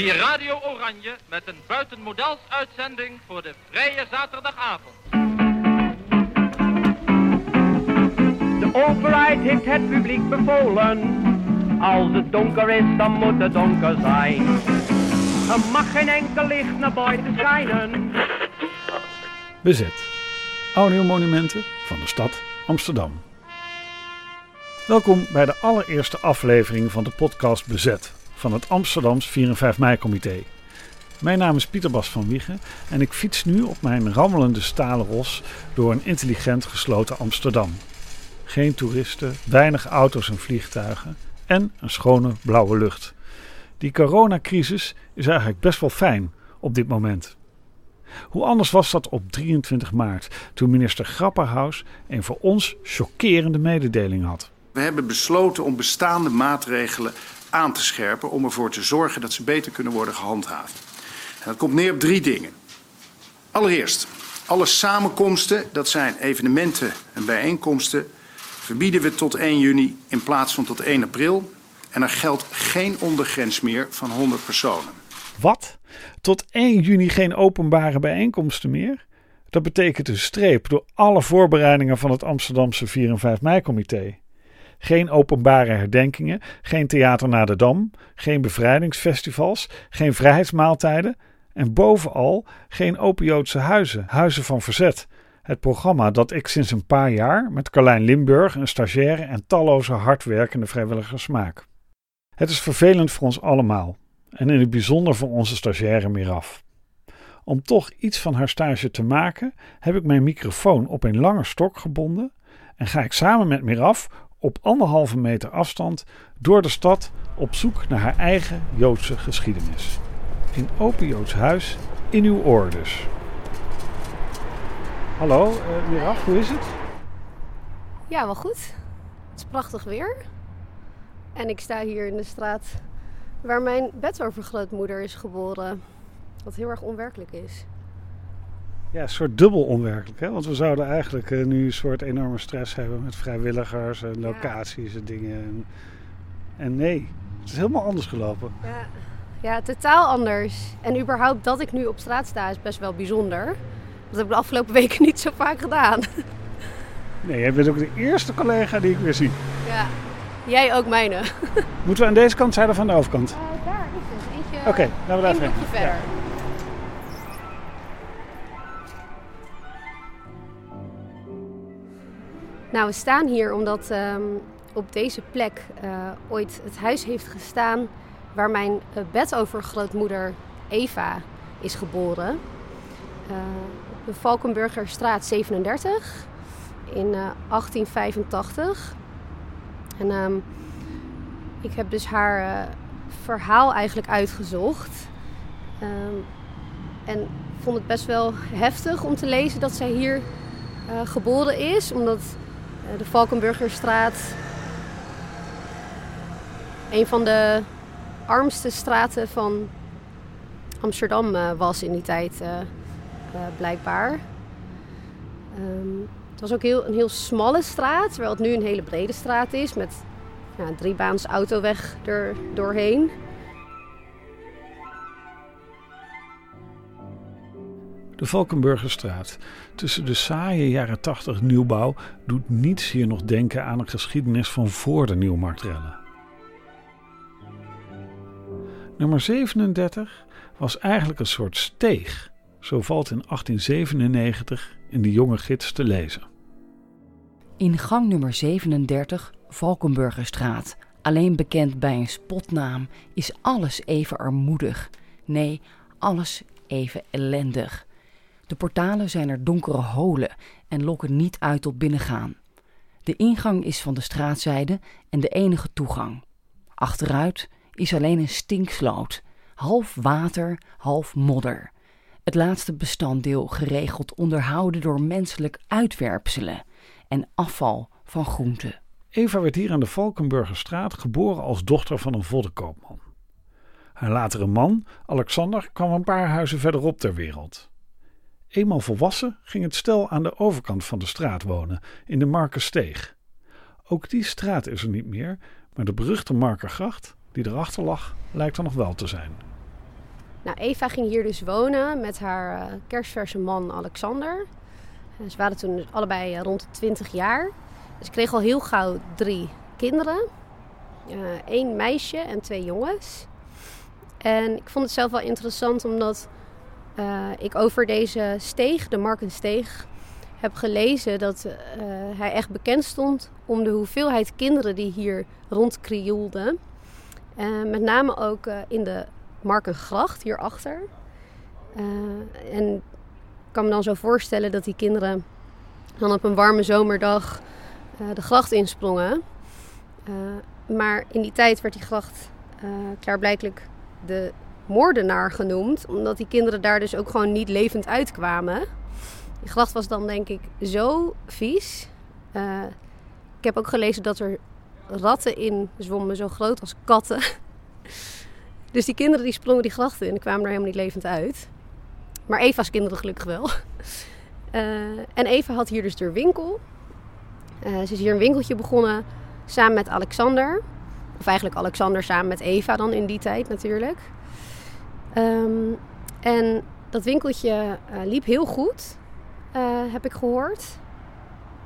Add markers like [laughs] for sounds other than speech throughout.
Hier Radio Oranje met een buitenmodels uitzending voor de vrije zaterdagavond. De overheid heeft het publiek bevolen. Als het donker is, dan moet het donker zijn. Er mag geen enkel licht naar buiten schijnen. Bezet. Audio monumenten van de stad Amsterdam. Welkom bij de allereerste aflevering van de podcast Bezet van het Amsterdams 4 en 5 mei comité. Mijn naam is Pieter Bas van Wiegen en ik fiets nu op mijn rammelende stalen ros door een intelligent gesloten Amsterdam. Geen toeristen, weinig auto's en vliegtuigen en een schone blauwe lucht. Die coronacrisis is eigenlijk best wel fijn op dit moment. Hoe anders was dat op 23 maart, toen minister Grapperhaus een voor ons chockerende mededeling had. We hebben besloten om bestaande maatregelen aan te scherpen om ervoor te zorgen dat ze beter kunnen worden gehandhaafd. En dat komt neer op drie dingen. Allereerst, alle samenkomsten, dat zijn evenementen en bijeenkomsten, verbieden we tot 1 juni in plaats van tot 1 april. En er geldt geen ondergrens meer van 100 personen. Wat? Tot 1 juni geen openbare bijeenkomsten meer? Dat betekent een streep door alle voorbereidingen van het Amsterdamse 4 en 5 mei-comité. Geen openbare herdenkingen, geen theater naar de Dam, geen bevrijdingsfestivals, geen vrijheidsmaaltijden en bovenal geen open Joodse huizen, huizen van verzet. Het programma dat ik sinds een paar jaar met Carlijn Limburg, een stagiaire en talloze hardwerkende vrijwilligers maak. Het is vervelend voor ons allemaal en in het bijzonder voor onze stagiaire Miraf. Om toch iets van haar stage te maken, heb ik mijn microfoon op een lange stok gebonden en ga ik samen met Miraf op anderhalve meter afstand door de stad op zoek naar haar eigen Joodse geschiedenis. In Open Joods Huis in uw oor dus. Hallo, uh, Miraf, hoe is het? Ja, wel goed. Het is prachtig weer. En ik sta hier in de straat waar mijn bedovergrootmoeder is geboren. Wat heel erg onwerkelijk is. Ja, een soort dubbel onwerkelijk. Hè? Want we zouden eigenlijk uh, nu een soort enorme stress hebben met vrijwilligers en locaties en dingen. En, en, nee, het is helemaal anders gelopen. Ja. ja, totaal anders. En überhaupt dat ik nu op straat sta is best wel bijzonder. Dat heb ik de afgelopen [laughs] weken niet zo vaak gedaan. Nee, jij bent ook de eerste collega die ik weer zie. Ja, jij ook mijne. Moeten we aan deze kant zijn of aan de overkant? Uh, daar is het. Eentje. Oké, okay, laten we daar even verder. Ja. Nou, we staan hier omdat um, op deze plek uh, ooit het huis heeft gestaan waar mijn uh, bedovergrootmoeder Eva is geboren. Uh, de Valkenburgerstraat 37 in 1885. En um, ik heb dus haar verhaal eigenlijk uitgezocht. Um, en vond het best wel heftig om te lezen dat zij hier geboren is, omdat eh, de Valkenburgerstraat. Een van de armste straten van Amsterdam uh, was in die tijd, uh, blijkbaar. Um, het was ook heel, een heel smalle straat, terwijl het nu een hele brede straat is met ja, driebaans autoweg er doorheen. De Valkenburgerstraat. Tussen de saaie jaren 80 nieuwbouw doet niets hier nog denken aan een geschiedenis van voor de Nieuwmarktrellen. Nummer 37 was eigenlijk een soort steeg. Zo valt in 1897 in de jonge gids te lezen. In gang nummer 37, Valkenburgerstraat, alleen bekend bij een spotnaam, is alles even armoedig. Nee, alles even ellendig. De portalen zijn er donkere holen en lokken niet uit tot binnengaan. De ingang is van de straatzijde en de enige toegang. Achteruit is alleen een stinksloot, half water, half modder. Het laatste bestanddeel geregeld onderhouden door menselijk uitwerpselen en afval van groenten. Eva werd hier aan de Valkenburgerstraat geboren als dochter van een voddenkoopman. Haar latere man, Alexander, kwam een paar huizen verderop ter wereld. Eenmaal volwassen ging het stel aan de overkant van de straat wonen, in de Markersteeg. Ook die straat is er niet meer, maar de beruchte Markergracht, die erachter lag, lijkt er nog wel te zijn. Nou, Eva ging hier dus wonen met haar uh, kerstverse man Alexander. ze waren toen dus allebei rond de 20 jaar. Ze kreeg al heel gauw drie kinderen. Eén meisje en twee jongens. En ik vond het zelf wel interessant omdat ik over deze steeg, de Markensteeg, heb gelezen dat uh, hij echt bekend stond om de hoeveelheid kinderen die hier rondkrioelden. Uh, met name ook uh, in de Markengracht hierachter. en ik kan me dan zo voorstellen dat die kinderen dan op een warme zomerdag de gracht insprongen. maar in die tijd werd die gracht klaarblijkelijk de moordenaar genoemd, omdat die kinderen daar dus ook gewoon niet levend uitkwamen. Die gracht was dan denk ik zo vies. Uh, ik heb ook gelezen dat er ratten in zwommen, zo groot als katten. [laughs] dus die kinderen die sprongen die grachten in en kwamen er helemaal niet levend uit. Maar Eva's kinderen gelukkig wel. Uh, [laughs] en Eva had hier dus de winkel. Uh, ze is hier een winkeltje begonnen samen met Alexander. Of eigenlijk Alexander samen met Eva dan in die tijd natuurlijk. Um, en dat winkeltje liep heel goed. Uh, heb ik gehoord.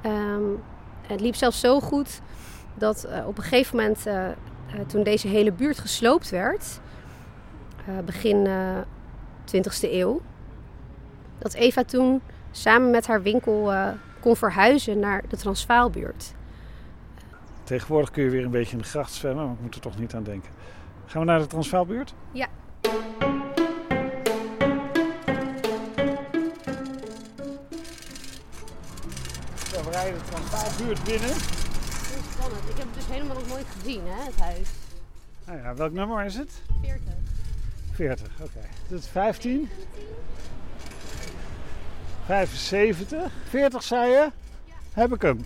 Um, het liep zelfs zo goed dat uh, op een gegeven moment, toen deze hele buurt gesloopt werd, begin 20e eeuw, dat Eva toen samen met haar winkel kon verhuizen naar de Transvaalbuurt. Tegenwoordig kun je weer een beetje in de gracht zwemmen, maar ik moet er toch niet aan denken. Gaan we naar de Transvaalbuurt? Ja. We rijden de Transvaalbuurt binnen. Dat is spannend. Ik heb het dus helemaal nog nooit gezien, hè, het huis. Nou ja, welk nummer is het? 40. 40, oké. Okay. Is 15. 75. 40 zei je? Ja. Heb ik hem.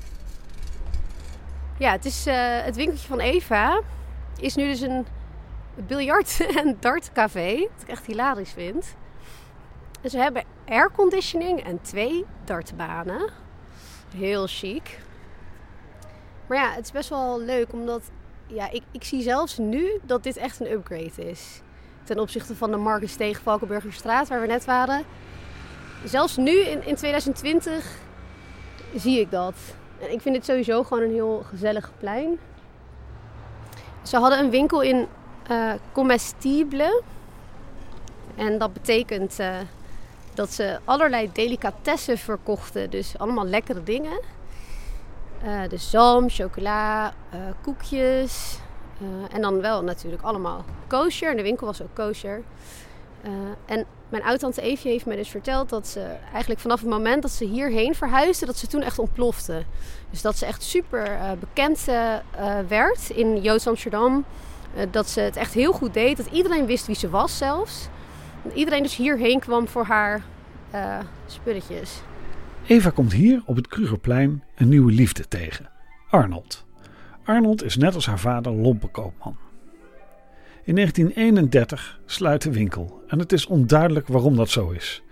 Ja, het is uh, het winkeltje van Eva. Is nu dus een biljart- [laughs] en dartcafé. Wat ik echt hilarisch vind. En ze hebben airconditioning en twee dartbanen. Heel chic. Maar ja, het is best wel leuk omdat ja, ik, ik zie zelfs nu dat dit echt een upgrade is. Ten opzichte van de Markensteeg Valkenburgerstraat waar we net waren. Zelfs nu in, in 2020 zie ik dat. En ik vind dit sowieso gewoon een heel gezellig plein. Ze hadden een winkel in uh, comestible. En dat betekent uh, dat ze allerlei delicatessen verkochten. Dus allemaal lekkere dingen. Uh, dus zalm, chocola, uh, koekjes. Uh, en dan wel natuurlijk allemaal kosher. En de winkel was ook kosher. en mijn oud-tante Eefje heeft mij dus verteld dat ze eigenlijk vanaf het moment dat ze hierheen verhuisde, dat ze toen echt ontplofte. Dus dat ze echt super bekend werd in Joods Amsterdam. dat ze het echt heel goed deed. Dat iedereen wist wie ze was zelfs iedereen dus hierheen kwam voor haar uh, spulletjes. Eva komt hier op het Krugerplein een nieuwe liefde tegen. Arnold. Arnold is net als haar vader lompenkoopman. In 1931 sluit de winkel en het is onduidelijk waarom dat zo is.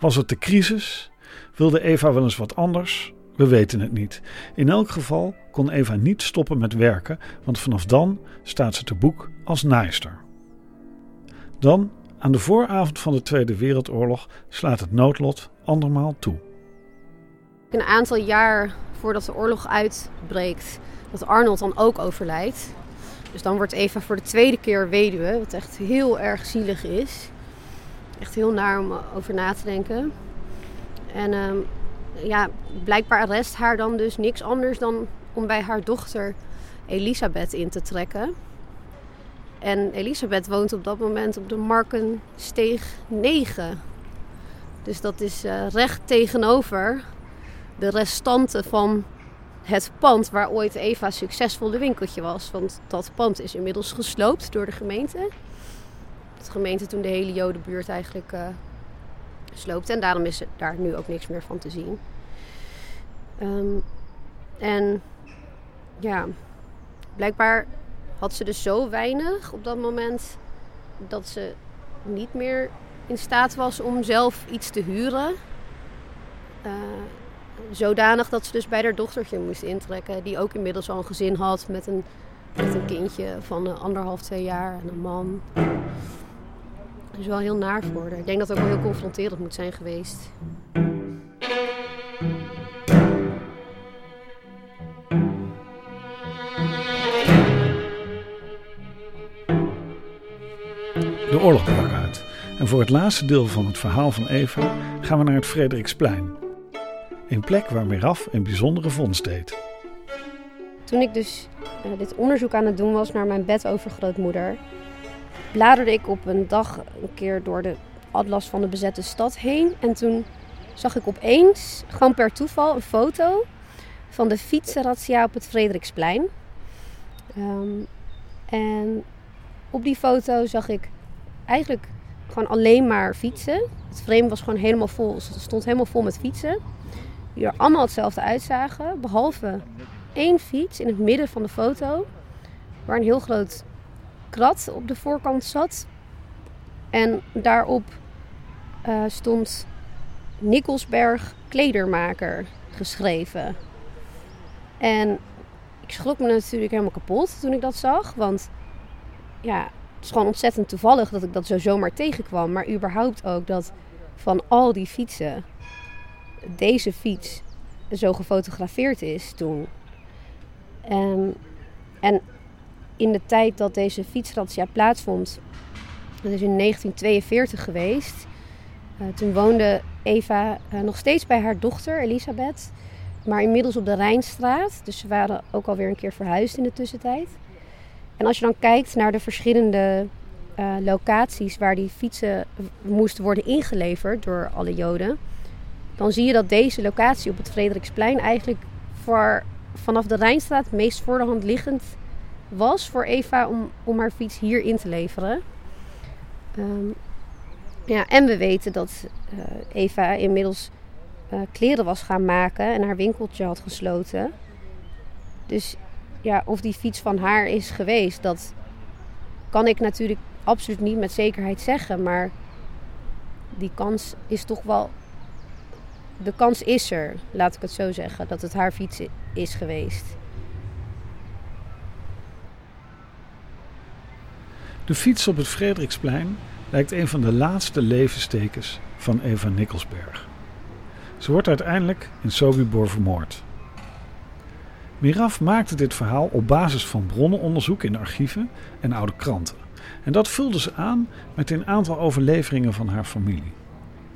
Was het de crisis? Wilde Eva wel eens wat anders? We weten het niet. In elk geval kon Eva niet stoppen met werken, want vanaf dan staat ze te boek als naaister. Dan aan de vooravond van de Tweede Wereldoorlog slaat het noodlot andermaal toe. Een aantal jaar voordat de oorlog uitbreekt, dat Arnold dan ook overlijdt. Dus dan wordt Eva voor de tweede keer weduwe, wat echt heel erg zielig is. Echt heel naar om over na te denken. En um, ja, blijkbaar rest haar dan dus niks anders dan om bij haar dochter Elisabeth in te trekken. En Elisabeth woont op dat moment op de Markensteeg 9. Dus dat is uh, recht tegenover de restanten van het pand waar ooit Eva succesvol de winkeltje was. Want dat pand is inmiddels gesloopt door de gemeente. De gemeente toen de hele Jodenbuurt eigenlijk uh, sloopte. En daarom is daar nu ook niks meer van te zien. Um, en ja, blijkbaar had ze dus zo weinig op dat moment dat ze niet meer in staat was om zelf iets te huren. Uh, zodanig dat ze dus bij haar dochtertje moest intrekken, die ook inmiddels al een gezin had met een, met een kindje van anderhalf, twee jaar en een man. Dat is wel heel naar voor haar. Ik denk dat het ook wel heel confronterend moet zijn geweest. Voor het laatste deel van het verhaal van Eva gaan we naar het Frederiksplein. Een plek waar Miraf een bijzondere vondst deed. Toen ik dus uh, dit onderzoek aan het doen was naar mijn bedovergrootmoeder, bladerde ik op een dag een keer door de atlas van de bezette stad heen. En toen zag ik opeens, gewoon per toeval, een foto van de fietsenrazzia op het Frederiksplein. Um, en op die foto zag ik eigenlijk gewoon alleen maar fietsen. Het frame was gewoon helemaal vol. Het stond helemaal vol met fietsen. Die er allemaal hetzelfde uitzagen. Behalve één fiets in het midden van de foto. Waar een heel groot krat op de voorkant zat. En daarop uh, stond Nikkelsberg kledermaker geschreven. En ik schrok me natuurlijk helemaal kapot toen ik dat zag. Want ja, is gewoon ontzettend toevallig dat ik dat zo zomaar tegenkwam. Maar überhaupt ook dat van al die fietsen deze fiets zo gefotografeerd is toen. Um, en in de tijd dat deze fietsrazzia plaatsvond, dat is in 1942 geweest. Uh, toen woonde Eva uh, nog steeds bij haar dochter Elisabeth, maar inmiddels op de Rijnstraat. Dus ze waren ook alweer een keer verhuisd in de tussentijd. En als je dan kijkt naar de verschillende uh, locaties waar die fietsen moesten worden ingeleverd door alle Joden, dan zie je dat deze locatie op het Frederiksplein eigenlijk vanaf de Rijnstraat meest voor de hand liggend was voor Eva om, om haar fiets hier in te leveren. Um, ja, en we weten dat uh, Eva inmiddels uh, kleren was gaan maken en haar winkeltje had gesloten. Dus ja, of die fiets van haar is geweest, dat kan ik natuurlijk absoluut niet met zekerheid zeggen. Maar die kans is toch wel. De kans is er, laat ik het zo zeggen, dat het haar fiets is geweest. De fiets op het Frederiksplein lijkt een van de laatste levenstekens van Eva Nikkelsberg. Ze wordt uiteindelijk in Sobibor vermoord. Miraf maakte dit verhaal op basis van bronnenonderzoek in archieven en oude kranten. En dat vulde ze aan met een aantal overleveringen van haar familie.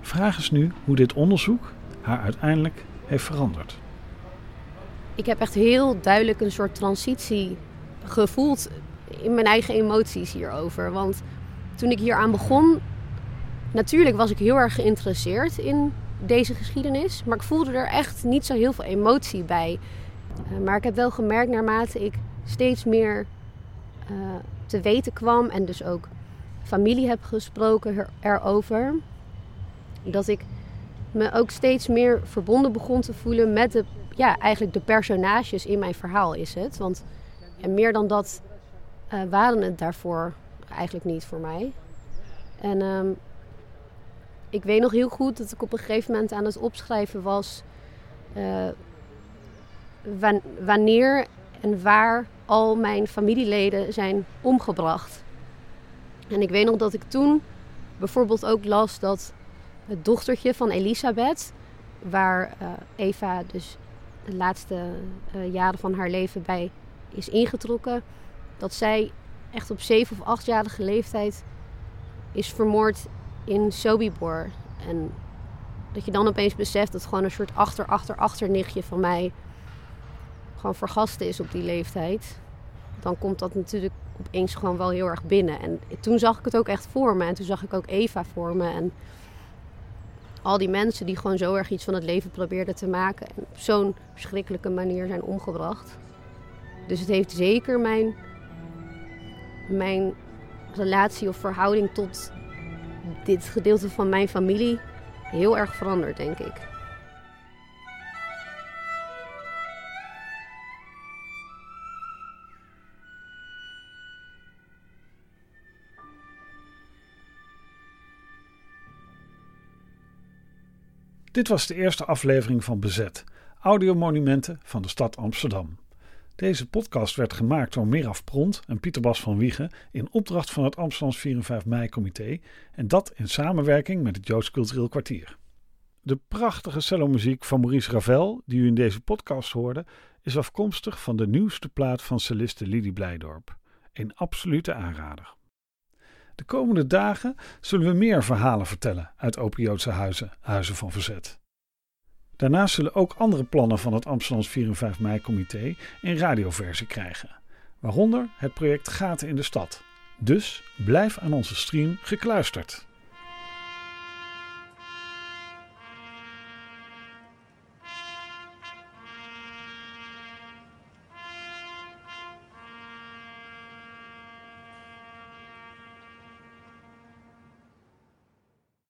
Vraag is nu hoe dit onderzoek haar uiteindelijk heeft veranderd. Ik heb echt heel duidelijk een soort transitie gevoeld in mijn eigen emoties hierover. Want toen ik hier aan begon, natuurlijk was ik heel erg geïnteresseerd in deze geschiedenis. Maar ik voelde er echt niet zo heel veel emotie bij. Uh, maar ik heb wel gemerkt naarmate ik steeds meer uh, te weten kwam en dus ook familie heb gesproken erover, dat ik me ook steeds meer verbonden begon te voelen met de, ja, eigenlijk de personages in mijn verhaal is het. Want en meer dan dat uh, waren het daarvoor eigenlijk niet voor mij. En um, ik weet nog heel goed dat ik op een gegeven moment aan het opschrijven was wanneer en waar al mijn familieleden zijn omgebracht. En ik weet nog dat ik toen bijvoorbeeld ook las dat het dochtertje van Elisabeth, waar uh, Eva dus de laatste uh, jaren van haar leven bij is ingetrokken, dat zij echt op zeven of achtjarige leeftijd is vermoord in Sobibor. En dat je dan opeens beseft dat gewoon een soort achter, achter, achternichtje van mij gewoon vergast is op die leeftijd. Dan komt dat natuurlijk opeens gewoon wel heel erg binnen. En toen zag ik het ook echt voor me. En toen zag ik ook Eva voor me. En al die mensen die gewoon zo erg iets van het leven probeerden te maken. En op zo'n verschrikkelijke manier zijn omgebracht. Dus het heeft zeker mijn, mijn relatie of verhouding tot dit gedeelte van mijn familie heel erg veranderd, denk ik. Dit was de eerste aflevering van Bezet, audiomonumenten van de stad Amsterdam. Deze podcast werd gemaakt door Miraf Pront en Pieter Bas van Wiegen in opdracht van het Amsterdams 4 en 5 mei-comité en dat in samenwerking met het Joods Cultureel Kwartier. De prachtige cellomuziek van Maurice Ravel, die u in deze podcast hoorde, is afkomstig van de nieuwste plaat van celliste Lili Blijdorp. Een absolute aanrader. De komende dagen zullen we meer verhalen vertellen uit Open Joodse huizen, Huizen van Verzet. Daarnaast zullen ook andere plannen van het Amsterdams 4 en 5 mei-comité een radioversie krijgen, waaronder het project Gaten in de Stad. Dus blijf aan onze stream gekluisterd.